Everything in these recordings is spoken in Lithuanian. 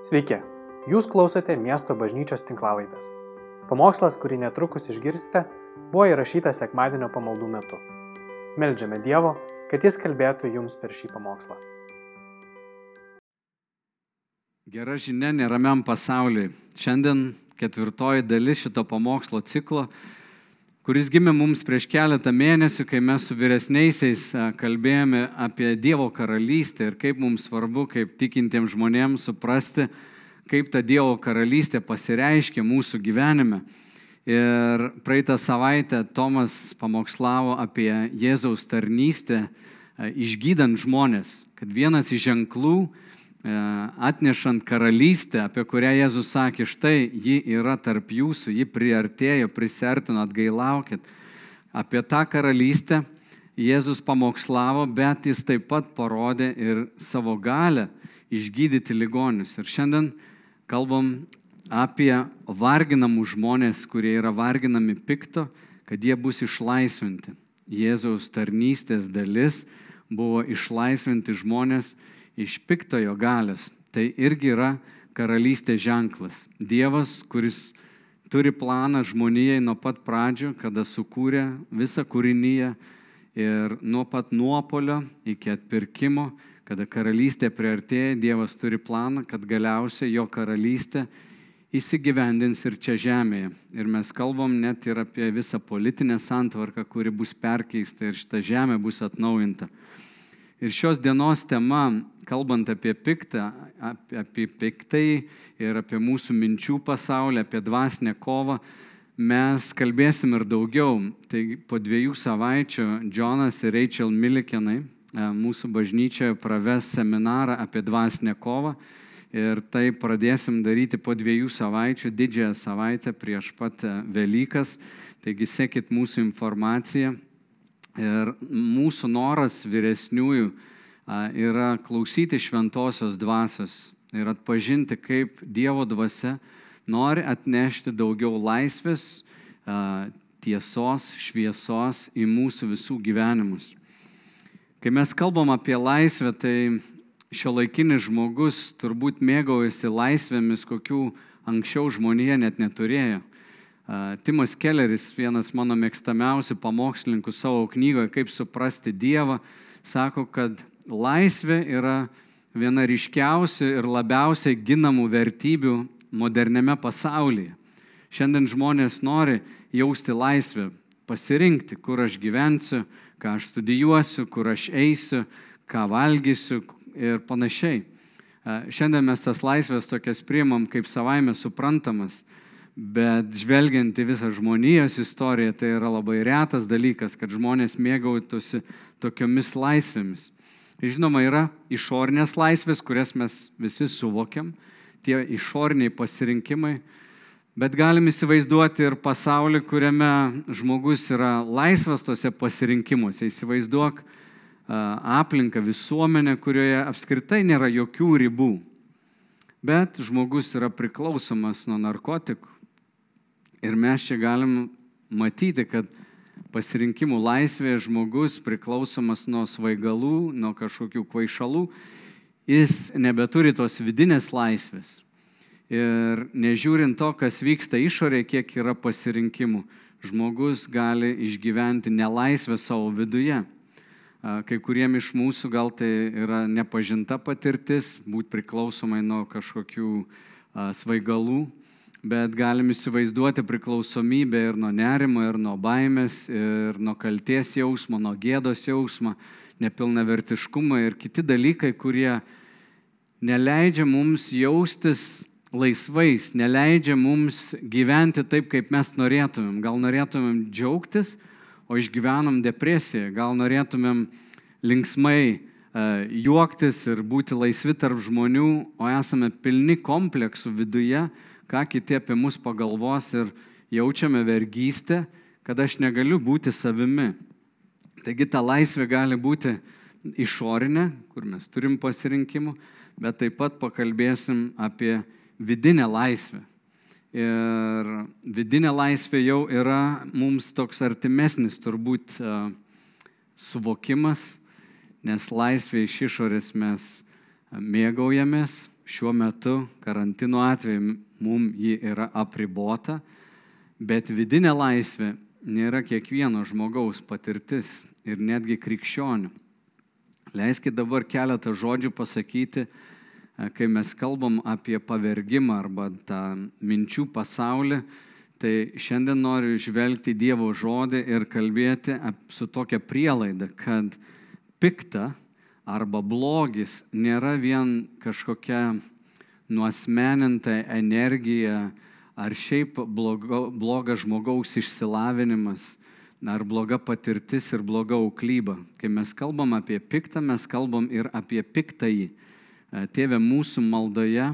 Sveiki, jūs klausote miesto bažnyčios tinklavaitės. Pamokslas, kurį netrukus išgirsite, buvo įrašytas sekmadienio pamaldų metu. Meldžiame Dievo, kad Jis kalbėtų jums per šį pamokslą. Gera žinia neramiam pasauliui. Šiandien ketvirtoji dalis šito pamokslo ciklo, kuris gimė mums prieš keletą mėnesių, kai mes su vyresniaisiais kalbėjome apie Dievo karalystę ir kaip mums svarbu, kaip tikintiems žmonėms suprasti, kaip ta Dievo karalystė pasireiškia mūsų gyvenime. Ir praeitą savaitę Tomas pamokslavo apie Jėzaus tarnystę, išgydant žmonės, kad vienas iš ženklų, atnešant karalystę, apie kurią Jėzus sakė, štai ji yra tarp jūsų, ji priartėjo, prisertino, atgailaukit. Apie tą karalystę Jėzus pamokslavo, bet jis taip pat parodė ir savo galę išgydyti ligonius. Ir šiandien kalbam apie varginamų žmonės, kurie yra varginami pikto, kad jie bus išlaisvinti. Jėzaus tarnystės dalis buvo išlaisvinti žmonės iš piktojo galės. Tai irgi yra karalystės ženklas. Dievas, kuris turi planą žmonijai nuo pat pradžių, kada sukūrė visą kūrinyje ir nuo pat nuopolio iki atpirkimo, kada karalystė priartėja, Dievas turi planą, kad galiausiai jo karalystė įsigyvendins ir čia žemėje. Ir mes kalbam net ir apie visą politinę santvarką, kuri bus perkeista ir šita žemė bus atnaujinta. Ir šios dienos tema, kalbant apie piktą, apie, apie piktai ir apie mūsų minčių pasaulį, apie dvasinę kovą, mes kalbėsim ir daugiau. Tai po dviejų savaičių Jonas ir Rachel Milikenai mūsų bažnyčioje praves seminarą apie dvasinę kovą. Ir tai pradėsim daryti po dviejų savaičių, didžiąją savaitę prieš pat Velykas. Taigi sekit mūsų informaciją. Ir mūsų noras vyresniųjų yra klausyti šventosios dvasios ir atpažinti, kaip Dievo dvasia nori atnešti daugiau laisvės, tiesos, šviesos į mūsų visų gyvenimus. Kai mes kalbam apie laisvę, tai šio laikinis žmogus turbūt mėgaujasi laisvėmis, kokių anksčiau žmonėje net neturėjo. Timas Kelleris, vienas mano mėgstamiausių pamokslininkų savo knygoje Kaip suprasti Dievą, sako, kad laisvė yra viena ryškiausių ir labiausiai ginamų vertybių moderniame pasaulyje. Šiandien žmonės nori jausti laisvę, pasirinkti, kur aš gyvensiu, ką aš studijuosiu, kur aš eisiu, ką valgysiu ir panašiai. Šiandien mes tas laisvės tokias priimam kaip savaime suprantamas, Bet žvelgiant į visą žmonijos istoriją, tai yra labai retas dalykas, kad žmonės mėgautųsi tokiomis laisvėmis. Žinoma, yra išorinės laisvės, kurias mes visi suvokiam, tie išoriniai pasirinkimai, bet galim įsivaizduoti ir pasaulį, kuriame žmogus yra laisvas tose pasirinkimuose. Įsivaizduok aplinką, visuomenę, kurioje apskritai nėra jokių ribų. Bet žmogus yra priklausomas nuo narkotikų, Ir mes čia galim matyti, kad pasirinkimų laisvėje žmogus priklausomas nuo svaigalų, nuo kažkokių kvaišalų, jis nebeturi tos vidinės laisvės. Ir nežiūrint to, kas vyksta išorėje, kiek yra pasirinkimų, žmogus gali išgyventi nelaisvę savo viduje. Kai kuriem iš mūsų gal tai yra nepažinta patirtis, būti priklausomai nuo kažkokių svaigalų, bet galim įsivaizduoti priklausomybę ir nuo nerimo, ir nuo baimės, ir nuo kalties jausmo, nuo gėdos jausmo, nepilnavertiškumo ir kiti dalykai, kurie neleidžia mums jaustis laisvais, neleidžia mums gyventi taip, kaip mes norėtumėm. Gal norėtumėm džiaugtis, o išgyvenam depresiją, gal norėtumėm linksmai uh, juoktis ir būti laisvi tarp žmonių, o esame pilni kompleksų viduje, ką kiti apie mus pagalvos ir jaučiame vergystę, kad aš negaliu būti savimi. Taigi ta laisvė gali būti išorinė, kur mes turim pasirinkimų, bet taip pat pakalbėsim apie vidinę laisvę. Ir vidinė laisvė jau yra mums toks artimesnis turbūt suvokimas, nes laisvė iš išorės mes mėgaujamės, šiuo metu karantino atveju mums ji yra apribota, bet vidinė laisvė nėra kiekvieno žmogaus patirtis ir netgi krikščionių. Leiskit dabar keletą žodžių pasakyti, e, kai mes kalbam apie pavergimą arba tą minčių pasaulį, tai šiandien noriu žvelgti Dievo žodį ir kalbėti su tokia prielaida, kad pikta arba blogis nėra vien kažkokia nuosmeninta energija ar šiaip blogo, blogas žmogaus išsilavinimas ar bloga patirtis ir bloga auklyba. Kai mes kalbam apie piktą, mes kalbam ir apie piktąjį. E, tėve mūsų maldoje,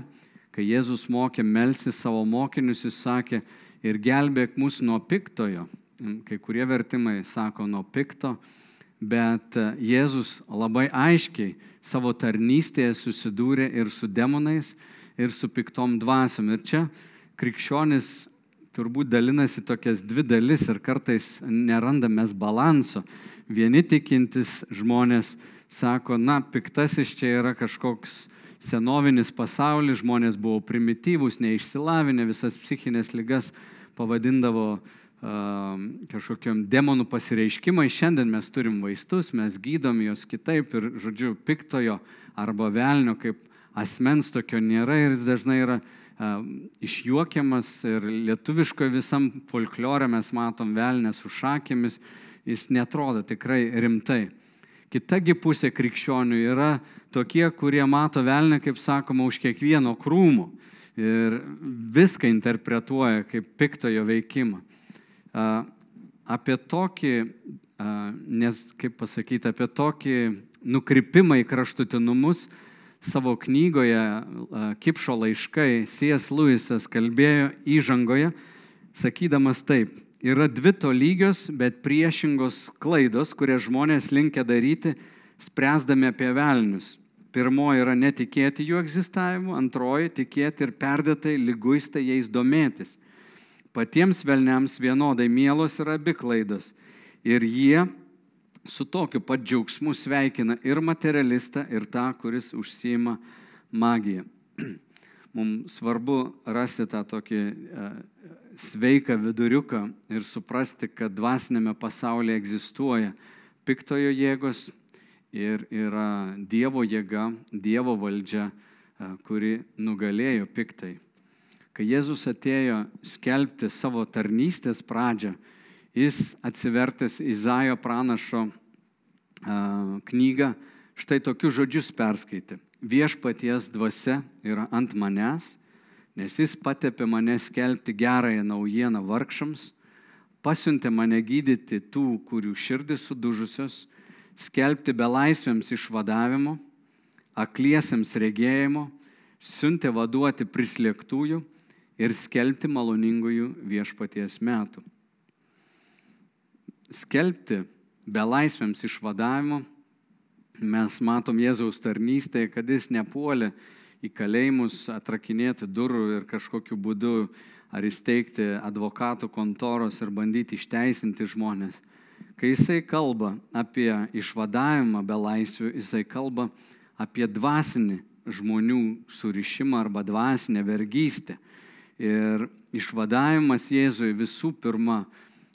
kai Jėzus mokė melsi savo mokinius, jis sakė, ir gelbėk mus nuo piktojo. Kai kurie vertimai sako nuo pikto, bet e, Jėzus labai aiškiai savo tarnystėje susidūrė ir su demonais, ir su piktom dvasiom. Ir čia krikščionis turbūt dalinasi tokias dvi dalis ir kartais nerandamės balanso. Vieni tikintis žmonės sako, na, piktasis čia yra kažkoks senovinis pasaulis, žmonės buvo primityvūs, neišsilavinę, visas psichinės lygas pavadindavo kažkokiam demonų pasireiškimai. Šiandien mes turim vaistus, mes gydom juos kitaip ir, žodžiu, piktojo arba velnio kaip asmens tokio nėra ir jis dažnai yra uh, išjuokiamas ir lietuviškoje visam folklore mes matom velnę su šakėmis, jis netrodo tikrai rimtai. Kitagi pusė krikščionių yra tokie, kurie mato velnę, kaip sakoma, už kiekvieno krūmo ir viską interpretuoja kaip piktojo veikimą. Apie tokį, nes kaip pasakyti, apie tokį nukrypimą į kraštutinumus savo knygoje Kipšo laiškai C.S. Lewisas kalbėjo įžangoje, sakydamas taip, yra dvi tolygios, bet priešingos klaidos, kurias žmonės linkia daryti, spręsdami apie velnius. Pirmoji yra netikėti jų egzistavimu, antroji tikėti ir perdėtai lyguistai jais domėtis. Patiems velniams vienodai mielos yra abi klaidos. Ir jie su tokiu pat džiaugsmu sveikina ir materialistą, ir tą, kuris užsima magiją. Mums svarbu rasti tą tokį e, sveiką viduriuką ir suprasti, kad dvasinėme pasaulyje egzistuoja piktojo jėgos ir yra Dievo jėga, Dievo valdžia, e, kuri nugalėjo piktai. Kai Jėzus atėjo skelbti savo tarnystės pradžią, jis atsivertęs Izaijo pranašo knygą, štai tokius žodžius perskaitė. Viešpaties dvasia yra ant manęs, nes jis patepė mane skelbti gerąją naujieną vargšams, pasiuntė mane gydyti tų, kurių širdis sudužusios, skelbti belaisviams išvadavimo, akliesiems regėjimo, siuntė vaduoti prislėgtųjų ir skelbti maloningųjų viešpaties metų. Skelbti belaisviams išvadavimo mes matom Jėzaus tarnystėje, kad jis nepuolė į kalėjimus atrakinėti durų ir kažkokiu būdu ar įsteigti advokatų kontoros ir bandyti išteisinti žmonės Kai jisai kalba apie išvadavimą be laisvių, jisai kalba apie dvasinį žmonių surišimą arba dvasinę vergystę. Ir išvadavimas Jėzui visų pirma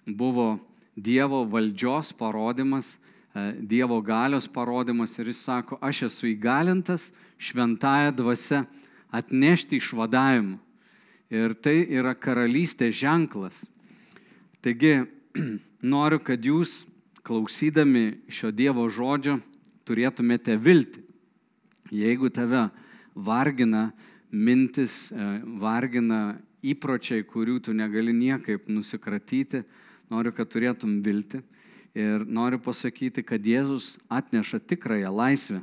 buvo Dievo valdžios parodimas, e, Dievo galios parodimas ir jis sako, aš esu įgalintas šventąją dvasę atnešti išvadavimą. Ir tai yra karalystės ženklas. Taigi noriu, kad jūs klausydami šio Dievo žodžio turėtumėte vilti. Jeigu tave vargina mintis, e, vargina įpročiai, kurių tu negali niekaip nusikratyti, noriu, kad turėtum vilti. Ir noriu pasakyti, kad Jėzus atneša tikrąją laisvę.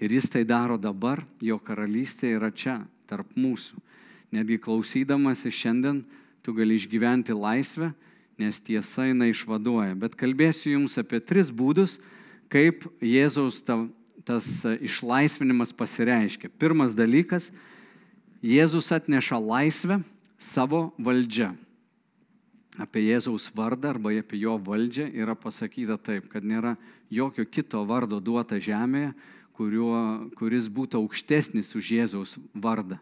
Ir jis tai daro dabar, jo karalystė yra čia, tarp mūsų. Netgi klausydamas šiandien, tu gali išgyventi laisvę nes tiesa jinai išvaduoja. Bet kalbėsiu jums apie tris būdus, kaip Jėzaus ta, tas išlaisvinimas pasireiškia. Pirmas dalykas, Jėzus atneša laisvę savo valdžia. Apie Jėzaus vardą arba apie jo valdžią yra pasakyta taip, kad nėra jokio kito vardo duota žemėje, kuriuo, kuris būtų aukštesnis už Jėzaus vardą.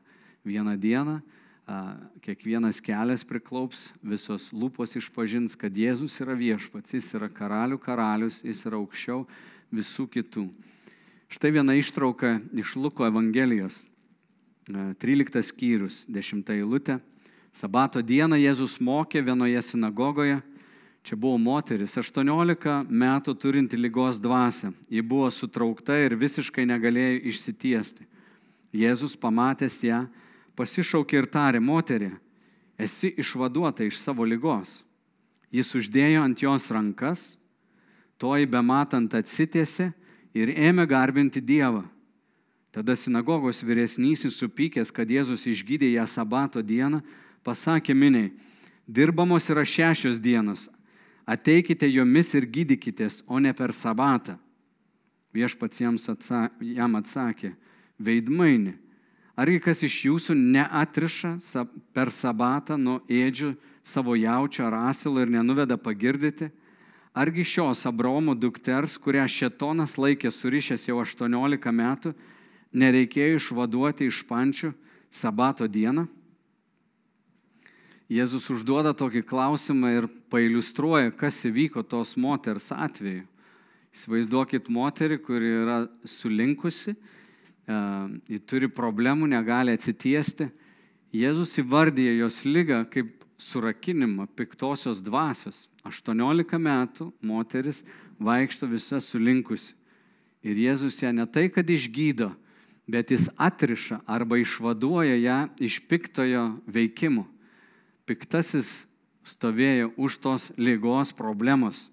Vieną dieną kiekvienas kelias priklaups, visos lūpos išpažins, kad Jėzus yra viešpats, jis yra karalių karalius, jis yra aukščiau visų kitų. Štai viena ištrauka iš Luko Evangelijos, 13 skyrius, 10 eilutė. Sabato dieną Jėzus mokė vienoje sinagogoje. Čia buvo moteris, 18 metų turinti lygos dvasę. Ji buvo sutraukta ir visiškai negalėjo išsitiesti. Jėzus pamatęs ją, pasišaukė ir tarė, moterį, esi išvaduota iš savo lygos. Jis uždėjo ant jos rankas, toji bematant atsitėsi ir ėmė garbinti Dievą. Tada sinagogos vyresnysis supykęs, kad Jėzus išgydė ją sabato dieną, pasakė miniai, dirbamos yra šešios dienos, ateikite jomis ir gydykitės, o ne per sabatą. Viešpats jam atsakė, veidmaini, argi kas iš jūsų neatriša per sabatą nuo ėdžių savo jaučio ar asilo ir nenuveda pagirdyti? Argi šios Abraomo dukters, kurią Šetonas laikė surišęs jau 18 metų, nereikėjo išvaduoti iš pančių sabato dieną? Jėzus užduoda tokį klausimą ir pailustruoja, kas įvyko tos moters atveju. Įsivaizduokit moterį, kuri yra sulinkusi, ji turi problemų, negali atsitiesti. Jėzus įvardyja jos lygą kaip surakinimą piktosios dvasios. 18 metų moteris vaikšto visa sulinkusi. Ir Jėzus ją ne tai, kad išgydo, bet jis atriša arba išvaduoja ją iš piktojo veikimo piktasis stovėjo už tos lygos problemos.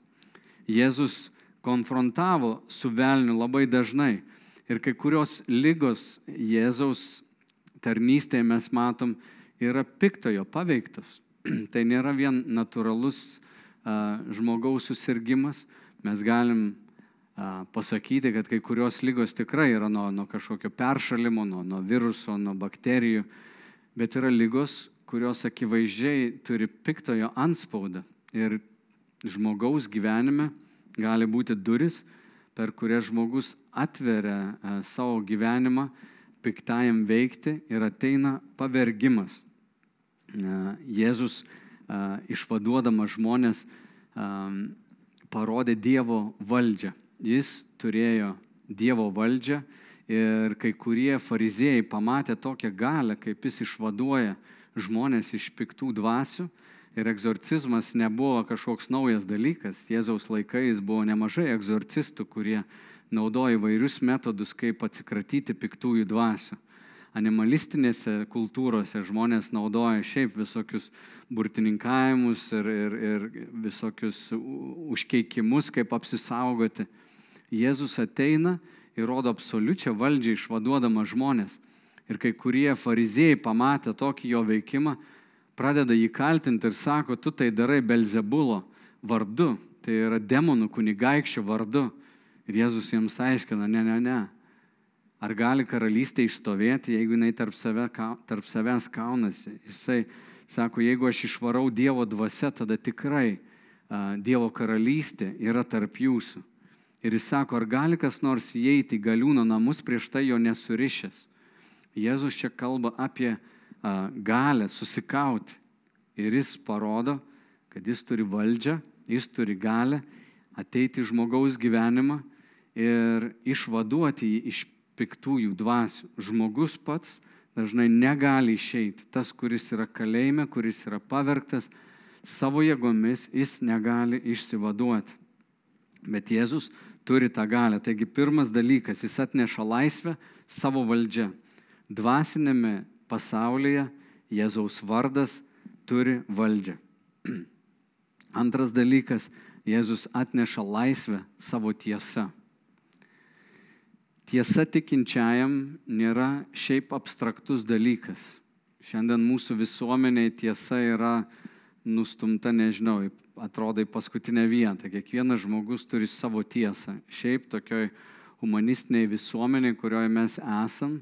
Jėzus konfrontavo su velniu labai dažnai. Ir kai kurios lygos Jėzaus tarnystėje mes matom yra piktojo paveiktos. tai nėra vien natūralus a, žmogaus susirgymas. Mes galim pasakyti, kad kai kurios lygos tikrai yra nuo, nuo kažkokio peršalimo, nuo, nuo viruso, nuo bakterijų, bet yra lygos, kurios akivaizdžiai turi piktojo anspaudą. Ir žmogaus gyvenime gali būti duris, per kurias žmogus atveria savo gyvenimą piktajam veikti ir ateina pavergimas. Jėzus išvaduodamas žmonės parodė Dievo valdžią. Jis turėjo Dievo valdžią ir kai kurie fariziejai pamatė tokią galę, kaip jis išvaduoja žmonės iš piktų dvasių. Ir egzorcizmas nebuvo kažkoks naujas dalykas. Jėzaus laikais buvo nemažai egzorcistų, kurie naudoja įvairius metodus, kaip atsikratyti piktųjų dvasių. Animalistinėse kultūrose žmonės naudoja šiaip visokius burtininkavimus ir, ir, ir visokius užkeikimus, kaip apsisaugoti. Jėzus ateina ir rodo absoliučią valdžią išvaduodama žmonės. Ir kai kurie fariziejai pamatę tokį jo veikimą, pradeda jį kaltinti ir sako, tu tai darai Belzebulo vardu, tai yra demonų kunigaikščio vardu. Ir Jėzus jiems aiškina, ne, ne, ne. Ar gali karalystė išstovėti, jeigu jinai tarp, save, tarp savęs kaunasi? Jisai sako, jeigu aš išvarau Dievo dvasia, tada tikrai Dievo karalystė yra tarp jūsų. Ir jis sako, ar gali kas nors įeiti į galiūno namus prieš tai jo nesurišęs? Jėzus čia kalba apie a, galę susikauti. Ir jis parodo, kad jis turi valdžią, jis turi galę ateiti į žmogaus gyvenimą ir išvaduoti jį iš piktųjų dvasių. Žmogus pats dažnai negali išeiti. Tas, kuris yra kalėjime, kuris yra pavergtas savo jėgomis, jis negali išsivaduoti. Bet Jėzus turi tą galę. Taigi pirmas dalykas, jis atneša laisvę savo valdžią dvasinėme pasaulyje Jėzaus vardas turi valdžią. Antras dalykas, Jėzus atneša laisvę savo tiesą. Tiesa tikinčiajam nėra šiaip abstraktus dalykas. Šiandien mūsų visuomeniai tiesa yra nustumta, nežinau, atrodo į paskutinę vietą. Kiekvienas žmogus turi savo tiesą. Šiaip tokioj humanistiniai visuomeniai, kurioje mes esam,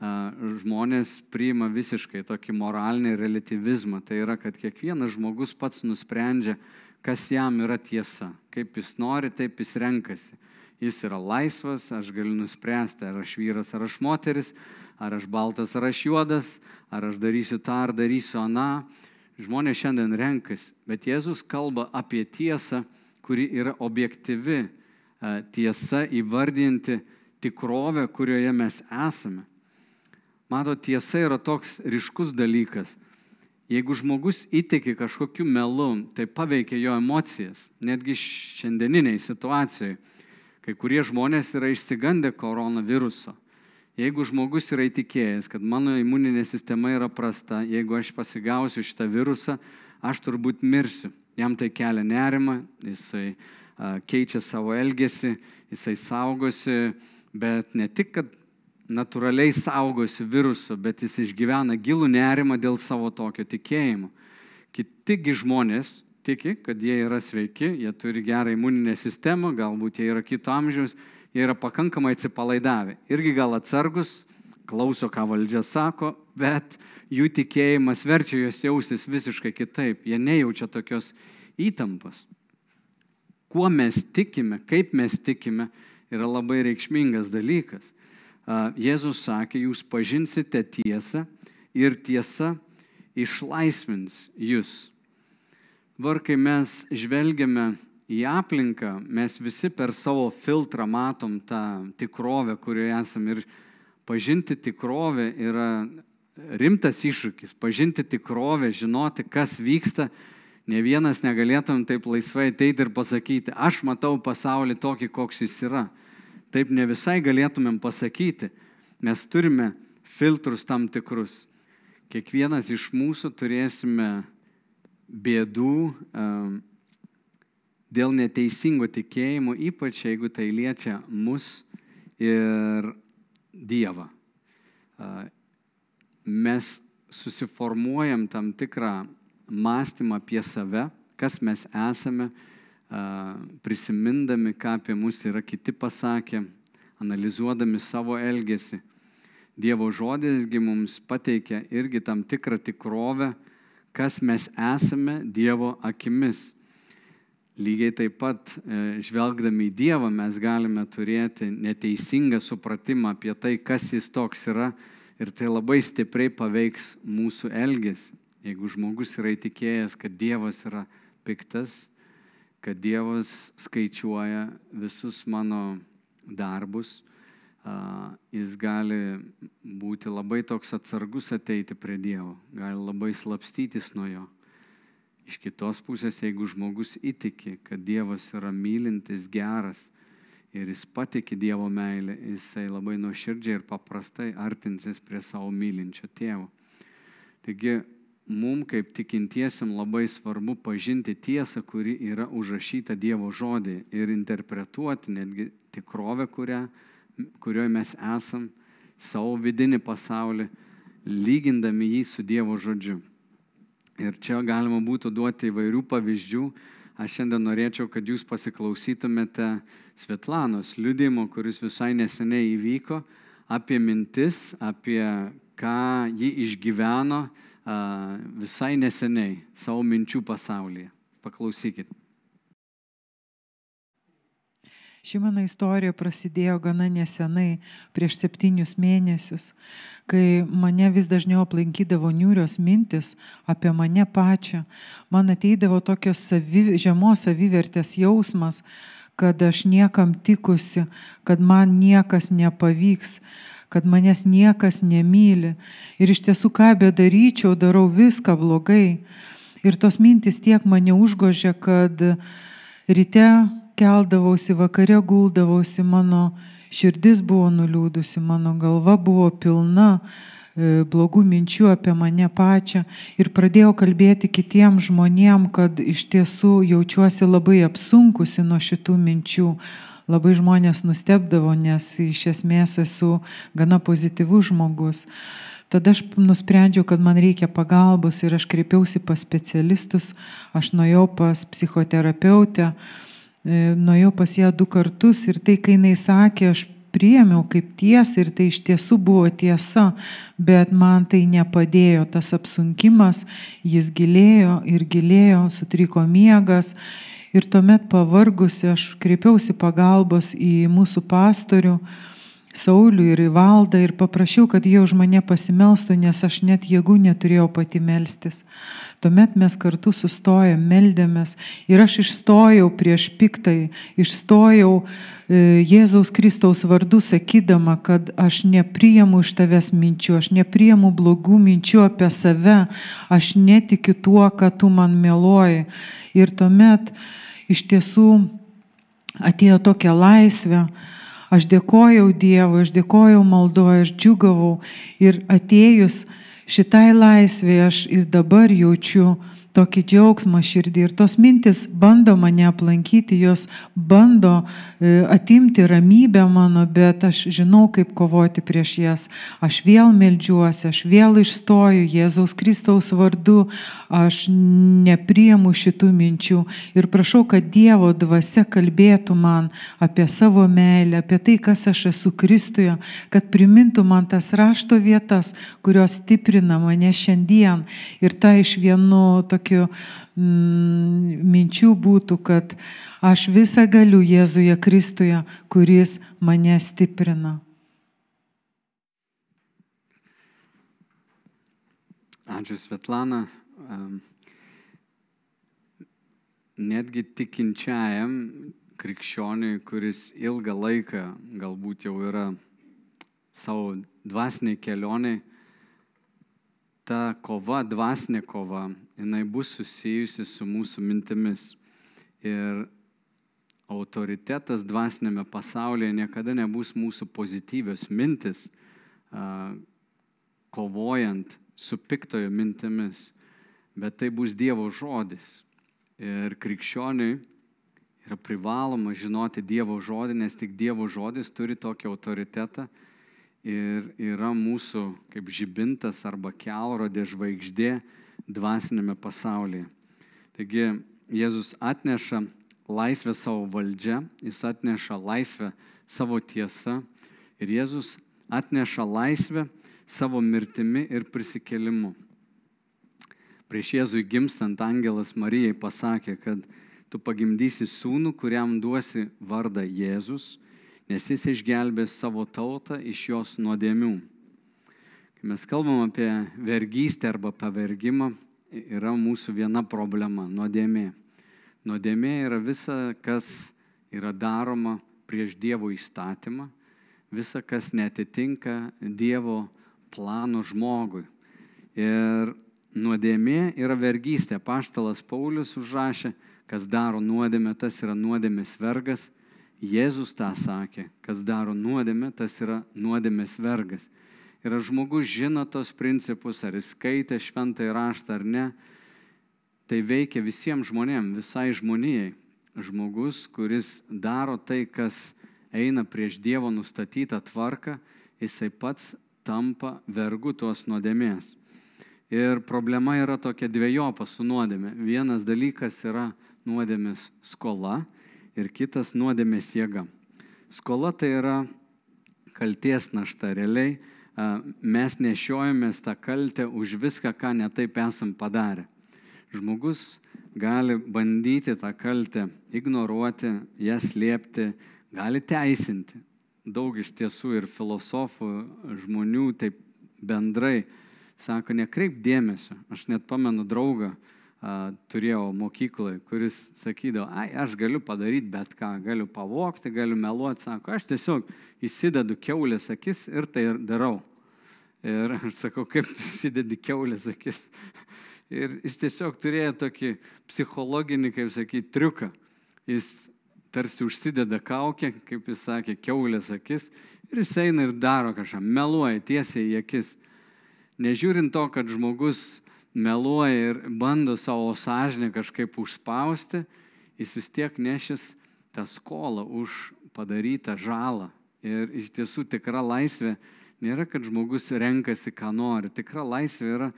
žmonės priima visiškai tokį moralinį relativizmą. Tai yra, kad kiekvienas žmogus pats nusprendžia, kas jam yra tiesa. Kaip jis nori, taip jis renkasi. Jis yra laisvas, aš galiu nuspręsti, ar aš vyras, ar aš moteris, ar aš baltas, ar aš juodas, ar aš darysiu tą, ar darysiu aną. Žmonės šiandien renkasi, bet Jėzus kalba apie tiesą, kuri yra objektyvi e, tiesa įvardinti tikrovę, kurioje mes esame. Mato, tiesa yra toks ryškus dalykas. Jeigu žmogus įtiki kažkokiu melu, tai paveikia jo emocijas, netgi šiandieniniai situacijai. Kai kurie žmonės yra išsigandę koronaviruso. Jeigu žmogus yra įtikėjęs, kad mano imuninė sistema yra prasta, jeigu aš pasigausiu šitą virusą, aš turbūt mirsiu. Jam tai kelia nerima, jisai keičia savo elgesį, jisai saugosi, bet ne tik, kad natūraliai saugosi viruso, bet jis išgyvena gilų nerimą dėl savo tokio tikėjimo. Kitigi žmonės tiki, kad jie yra sveiki, jie turi gerą imuninę sistemą, galbūt jie yra kito amžiaus, jie yra pakankamai atsipalaidavę. Irgi gal atsargus, klauso, ką valdžia sako, bet jų tikėjimas verčia juos jaustis visiškai kitaip. Jie nejaučia tokios įtampos. Kuo mes tikime, kaip mes tikime, yra labai reikšmingas dalykas. Jėzus sakė, jūs pažinsite tiesą ir tiesa išlaisvins jūs. Dabar, kai mes žvelgiame į aplinką, mes visi per savo filtrą matom tą tikrovę, kurioje esame. Ir pažinti tikrovę yra rimtas iššūkis. Pažinti tikrovę, žinoti, kas vyksta. Ne vienas negalėtum taip laisvai ateiti ir pasakyti, aš matau pasaulį tokį, koks jis yra. Taip ne visai galėtumėm pasakyti. Mes turime filtrus tam tikrus. Kiekvienas iš mūsų turėsime bėdų dėl neteisingo tikėjimo, ypač jeigu tai liečia mus ir Dievą. Mes susiformuojam tam tikrą mąstymą apie save, kas mes esame, prisimindami, ką apie mus yra kiti pasakė, analizuodami savo elgesį. Dievo žodėsgi mums pateikia irgi tam tikrą tikrovę, kas mes esame Dievo akimis. Lygiai taip pat e, žvelgdami į Dievą mes galime turėti neteisingą supratimą apie tai, kas jis toks yra ir tai labai stipriai paveiks mūsų elgesį. Jeigu žmogus yra įtikėjęs, kad Dievas yra piktas, kad Dievas skaičiuoja visus mano darbus, jis gali būti labai toks atsargus ateiti prie Dievo, gali labai slapstytis nuo jo. Iš kitos pusės, jeigu žmogus įtiki, kad Dievas yra mylintis, geras ir jis patiki Dievo meilę, jisai labai nuoširdžiai ir paprastai artinsis prie savo mylinčio tėvo. Taigi, mums kaip tikintiesiam labai svarbu pažinti tiesą, kuri yra užrašyta Dievo žodį ir interpretuoti netgi tikrovę, kurią kurioje mes esam, savo vidinį pasaulį, lygindami jį su Dievo žodžiu. Ir čia galima būtų duoti įvairių pavyzdžių. Aš šiandien norėčiau, kad jūs pasiklausytumėte Svetlanos liudimo, kuris visai neseniai įvyko, apie mintis, apie ką ji išgyveno visai neseniai savo minčių pasaulyje. Paklausykit. Ši mano istorija prasidėjo gana nesenai, prieš septynius mėnesius, kai mane vis dažniau aplankydavo niūrios mintis apie mane pačią. Man ateidavo tokios savi, žemos savivertės jausmas, kad aš niekam tikusi, kad man niekas nepavyks kad manęs niekas nemyli. Ir iš tiesų, ką bedaryčiau, darau viską blogai. Ir tos mintis tiek mane užgožė, kad ryte keldavausi, vakare guldavausi, mano širdis buvo nuliūdusi, mano galva buvo pilna e, blogų minčių apie mane pačią ir pradėjau kalbėti kitiem žmonėm, kad iš tiesų jaučiuosi labai apsunkusi nuo šitų minčių. Labai žmonės nustebdavo, nes iš esmės esu gana pozityvus žmogus. Tada aš nusprendžiau, kad man reikia pagalbos ir aš kreipiausi pas specialistus, aš nuėjau pas psichoterapeutę, nuėjau pas ją du kartus ir tai, kai jinai sakė, aš priėmiau kaip tiesą ir tai iš tiesų buvo tiesa, bet man tai nepadėjo tas apsunkimas, jis gilėjo ir gilėjo, sutriko miegas Ir tuomet pavargusi aš kreipiausi pagalbos į mūsų pastorių, Saulių ir į valdą ir paprašiau, kad jie už mane pasimelstų, nes aš net jėgų neturėjau pati melstis. Tuomet mes kartu sustojom, meldėmės. Ir aš išstojau prieš piktai, išstojau e, Jėzaus Kristaus vardu sakydama, kad aš nepriemu iš tavęs minčių, aš nepriemu blogų minčių apie save, aš netikiu tuo, kad tu man meluoji. Ir tuomet iš tiesų atėjo tokia laisvė. Aš dėkojau Dievui, aš dėkojau maldoje, aš džiugavau ir atėjus šitai laisvėje aš ir dabar jaučiu tokį džiaugsmą širdį ir tos mintis bando mane aplankyti, jos bando e, atimti ramybę mano, bet aš žinau, kaip kovoti prieš jas. Aš vėl melžiuosi, aš vėl išstoju Jėzaus Kristaus vardu, aš nepriemu šitų minčių ir prašau, kad Dievo dvasia kalbėtų man apie savo meilę, apie tai, kas aš esu Kristuje, kad primintų man tas rašto vietas, kurios stiprina mane šiandien. Ir ta iš vienu tokiu mm, minčių būtų, kad aš visą galiu Jėzuje Kristuje, kuris mane stiprina. Ačiū Svetlana. Netgi tikinčiajam krikščioniui, kuris ilgą laiką galbūt jau yra savo dvasiniai kelioniai, ta kova, dvasinė kova, jinai bus susijusi su mūsų mintimis. Ir autoritetas dvasinėme pasaulyje niekada nebus mūsų pozityvios mintis, kovojant su piktojo mintimis, bet tai bus Dievo žodis. Ir krikščioniui yra privaloma žinoti Dievo žodį, nes tik Dievo žodis turi tokį autoritetą, ir yra mūsų kaip žibintas arba kelrodė žvaigždė dvasinėme pasaulyje. Taigi Jėzus atneša laisvę savo valdžią, jis atneša laisvę savo tiesą ir Jėzus atneša laisvę savo mirtimi ir prisikelimu. Prieš Jėzui gimstant angelas Marijai pasakė, kad tu pagimdysi sūnų, kuriam duosi vardą Jėzus nes jis išgelbės savo tautą iš jos nuodėmių. Kai mes kalbam apie vergystę arba pavergimą, yra mūsų viena problema - nuodėmė. Nuodėmė yra visa, kas yra daroma prieš Dievo įstatymą, visa, kas netitinka Dievo plano žmogui. Ir nuodėmė yra vergystė. Paštalas Paulius užrašė, kas daro nuodėmę, tas yra nuodėmės vergas Jėzus tą sakė, kas daro nuodėmę, tas yra nuodėmės vergas. Ir ar žmogus žino tos principus, ar jis skaitė šventą įraštą ar ne, tai veikia visiems žmonėms, visai žmonijai. Žmogus, kuris daro tai, kas eina prieš Dievo nustatytą tvarką, jisai pats tampa vergu tos nuodėmės. Ir problema yra tokia dviejopa su nuodėmė. Vienas dalykas yra nuodėmės skola, ir kitas nuodėmės jėga. Skola tai yra kalties našta. Realiai mes nešiojamės tą kaltę už viską, ką netaip esam padarę. Žmogus gali bandyti tą kaltę ignoruoti, ją slėpti, gali teisinti. Daug iš tiesų ir filosofų, žmonių taip bendrai sako, nekreip dėmesio. Aš net pamenu draugą, turėjau mokykloje, kuris sakydavo, ai, aš galiu padaryti bet ką, galiu pavokti, galiu meluoti, sako, aš tiesiog įsidedu keulės akis ir tai ir darau. Ir aš sakau, kaip tu įsidedi keulės akis. Ir jis tiesiog turėjo tokį psichologinį, kaip sakyti, triuką. Jis tarsi užsideda kaukę, kaip jis sakė, keulės akis ir jis eina ir daro kažką, meluoja tiesiai į akis. Nežiūrint to, kad žmogus meluoja ir bando savo sąžinę kažkaip užspausti, jis vis tiek nešis tą skolą už padarytą žalą. Ir iš tiesų tikra laisvė nėra, kad žmogus renkasi, ką nori. Tikra laisvė yra,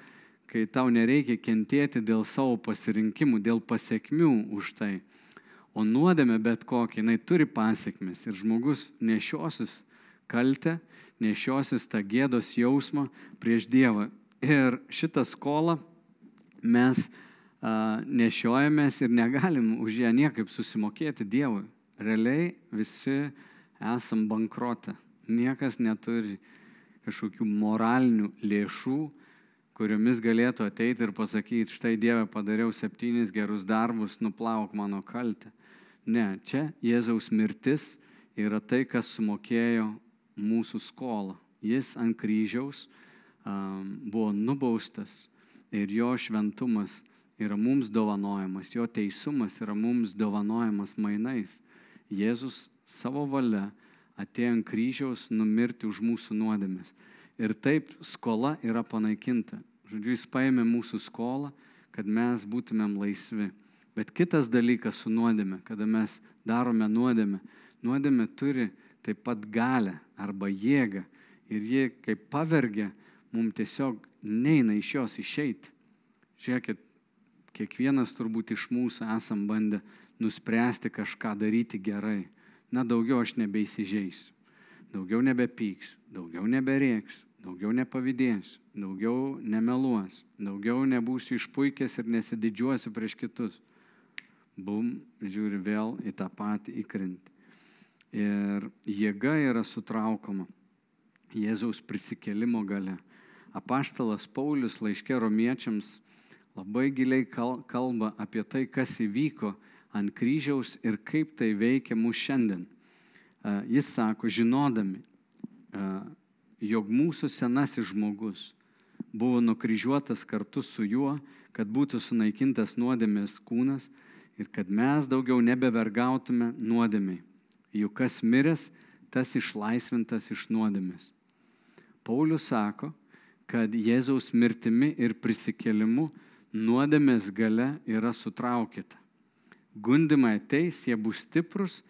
kai tau nereikia kentėti dėl savo pasirinkimų, dėl pasiekmių už tai. O nuodėmė bet kokia, jinai turi pasiekmes ir žmogus nešiosis kaltę, nešiosis tą gėdos jausmą prieš Dievą. Ir šitą skolą mes nešiojamės ir negalim už ją niekaip susimokėti Dievui. Realiai visi esam bankrotę. Niekas neturi kažkokių moralinių lėšų, kuriomis galėtų ateiti ir pasakyti, štai Dieve padariau septynis gerus darbus, nuplauk mano kaltę. Ne, čia Jėzaus mirtis yra tai, kas sumokėjo mūsų skolą. Jis ant kryžiaus um, buvo nubaustas ir jo šventumas yra mums dovanojamas, jo teisumas yra mums dovanojamas mainais. Jėzus savo valia atėjo ant kryžiaus numirti už mūsų nuodėmės. Ir taip skola yra panaikinta. Žodžiu, jis paėmė mūsų skolą, kad mes būtumėm laisvi. Bet kitas dalykas su nuodėme, kada mes darome nuodėme, nuodėme turi taip pat galę arba jėgą ir ji kaip pavergia, mums tiesiog neina iš jos išeiti. Žiūrėkit, kiekvienas turbūt iš mūsų esam bandę nuspręsti kažką daryti gerai. Na daugiau aš nebeįsižeisiu, daugiau nebepyksiu, daugiau neberėksiu, daugiau nepavydėsiu, daugiau nemeluosiu, daugiau nebūsiu išpuikęs ir nesididžiuosiu prieš kitus bum, žiūri vėl į tą patį įkrintį. Ir jėga yra sutraukama Jėzaus prisikelimo gale. Apaštalas Paulius laiškė romiečiams labai giliai kalba apie tai, kas įvyko ant kryžiaus ir kaip tai veikia mūsų šiandien. Jis sako, žinodami, jog mūsų senasis žmogus buvo nukryžiuotas kartu su juo, kad būtų sunaikintas nuodėmės kūnas, ir kad mes daugiau nebevergautume nuodėmiai. Juk kas miręs, tas išlaisvintas iš nuodėmės. Paulius sako, kad Jėzaus mirtimi ir prisikėlimu nuodėmės gale yra sutraukita. Gundimai ateis, jie bus stiprus,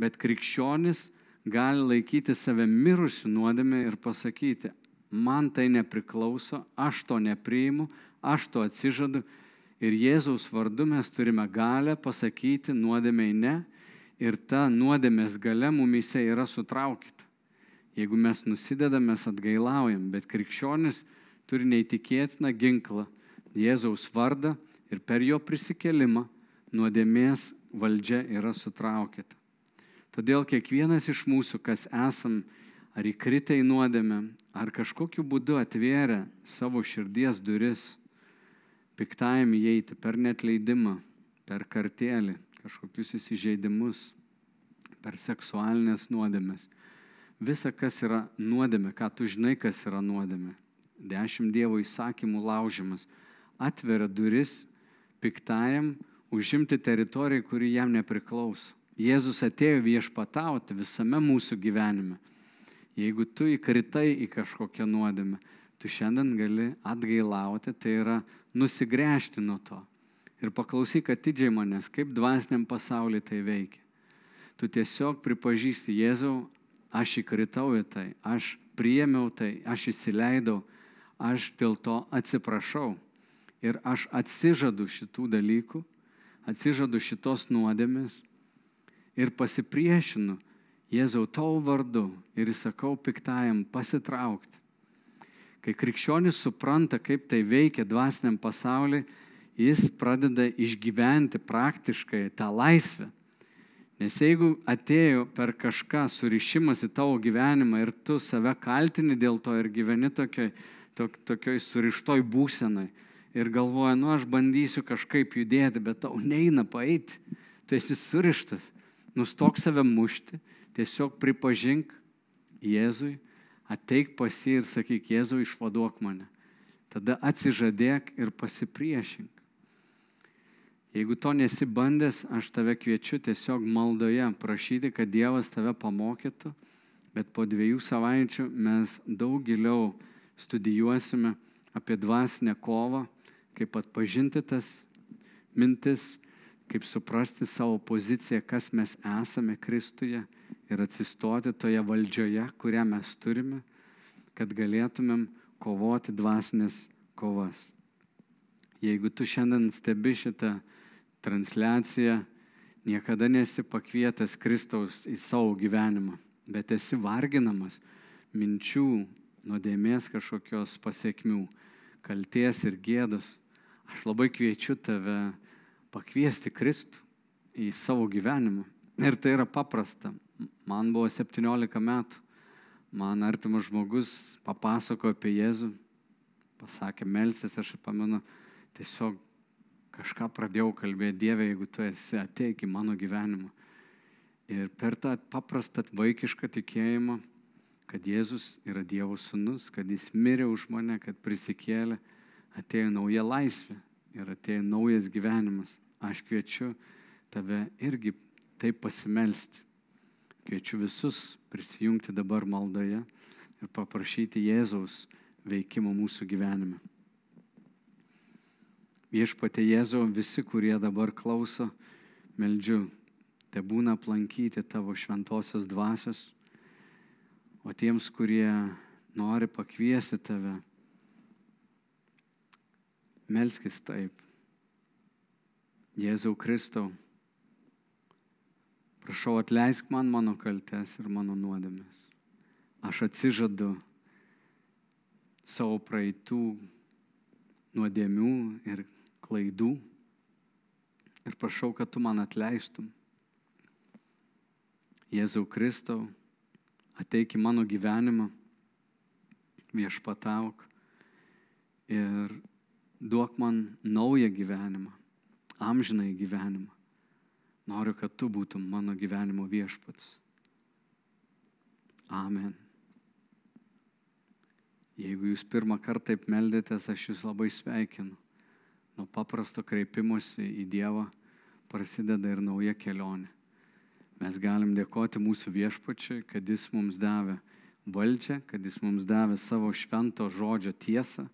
bet krikščionis gali laikyti save mirusiu nuodėmė ir pasakyti, man tai nepriklauso, aš to nepriimu, aš to atsižadu Ir Jėzaus vardu mes turime galę pasakyti nuodėmiai ne ir ta nuodėmės gale mumise yra sutraukita. Jeigu mes nusidedame, mes atgailaujam, bet krikščionis turi neįtikėtiną ginklą Jėzaus vardą ir per jo prisikelimą nuodėmės valdžia yra sutraukita. Todėl kiekvienas iš mūsų, kas esam ar įkritę į nuodėmę, ar kažkokiu būdu atvėrę savo širdies duris, piktajam įeiti per netleidimą, per kartėlį, kažkokius įsižeidimus, per seksualinės nuodėmės. Visa, kas yra nuodėmė, ką tu žinai, kas yra nuodėmė. Dešimt Dievo įsakymų laužimas atveria duris piktajam užimti teritoriją, kuri jam nepriklauso. Jėzus atėjo viešpatauti visame mūsų gyvenime. Jeigu tu įkritai į kažkokią nuodėmę, tu šiandien gali atgailauti, tai yra nusigręžti nuo to. Ir paklausyk atidžiai manęs, kaip dvasiniam pasauliu tai veikia. Tu tiesiog pripažįsti Jėzau, aš įkritau į tai, aš priėmiau tai, aš įsileidau, aš dėl to atsiprašau. Ir aš atsižadu šitų dalykų, atsižadu šitos nuodėmės ir pasipriešinu Jėzau tavo vardu ir įsakau piktajam pasitraukti Kai krikščionis supranta, kaip tai veikia dvasiniam pasauliu, jis pradeda išgyventi praktiškai tą laisvę. Nes jeigu atėjo per kažką surišimas į tavo gyvenimą ir tu save kaltini dėl to ir gyveni tokioj, tok, tokioj surištoj būsenai ir galvoja, nu aš bandysiu kažkaip judėti, bet tau neina paeiti, tu esi surištas, nustok save mušti, tiesiog pripažink Jėzui ateik pas jį ir sakyk, Jėzau, išvaduok mane. Tada atsižadėk ir pasipriešink. Jeigu to nesi bandęs, aš tave kviečiu tiesiog maldoje prašyti, kad Dievas tave pamokytų, bet po dviejų savaičių mes daug giliau studijuosime apie dvasinę kovą, kaip atpažinti tas mintis, kaip suprasti savo poziciją, kas mes esame Kristuje ir atsistoti toje valdžioje, kurią mes turime, kad galėtumėm kovoti dvasinės kovas. Jeigu tu šiandien stebi šitą transliaciją, niekada nesi pakvietęs Kristaus į savo gyvenimą, bet esi varginamas minčių, nuodėmės kažkokios pasiekmių, kalties ir gėdos, Aš labai kviečiu tave pakviesti Kristų į savo gyvenimą. Ir tai yra paprasta. Man buvo 17 metų. Man artimas žmogus papasakojo apie Jėzų, pasakė melsis, aš pamenu, tiesiog kažką pradėjau kalbėti, Dieve, jeigu tu esi, ateik į mano gyvenimą. Ir per tą paprastą vaikišką tikėjimą, kad Jėzus yra Dievo sūnus, kad jis mirė už mane, kad prisikėlė, atėjo nauja laisvė ir atėjo naujas gyvenimas. Aš kviečiu tave irgi taip pasimelsti. Kviečiu visus prisijungti dabar maldoje ir paprašyti Jėzaus veikimo mūsų gyvenime. Viešpatė Jėzau, visi, kurie dabar klauso, meldžiu, te būna aplankyti tavo šventosios dvasios, o tiems, kurie nori pakviesti tave, melskis taip. Jėzau Kristau, prašau atleisk man mano kaltes ir mano nuodėmės. Aš atsižadu savo praeitų nuodėmių ir klaidų ir prašau, kad tu man atleistum. Jėzau Kristau, ateik į mano gyvenimą, viešpatauk ir duok man naują gyvenimą, amžinai gyvenimą. Noriu, kad tu būtum mano gyvenimo viešpats. Amen. Jeigu jūs pirmą kartą taip meldėtės, aš jūs labai sveikinu. Nuo paprasto kreipimosi į Dievą prasideda ir nauja kelionė. Mes galim dėkoti mūsų viešpačiui, kad jis mums davė valdžią, kad jis mums davė savo švento žodžio tiesą,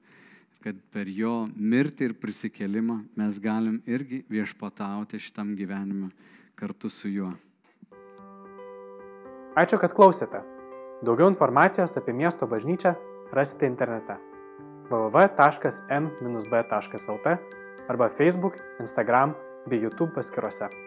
kad per jo mirtį ir prisikelimą mes galim irgi viešpatauti šitam gyvenime kartu su juo. Ačiū, kad klausėte. Daugiau informacijos apie miesto bažnyčią rasite internete www.m-b.lt arba Facebook, Instagram bei YouTube paskiruose.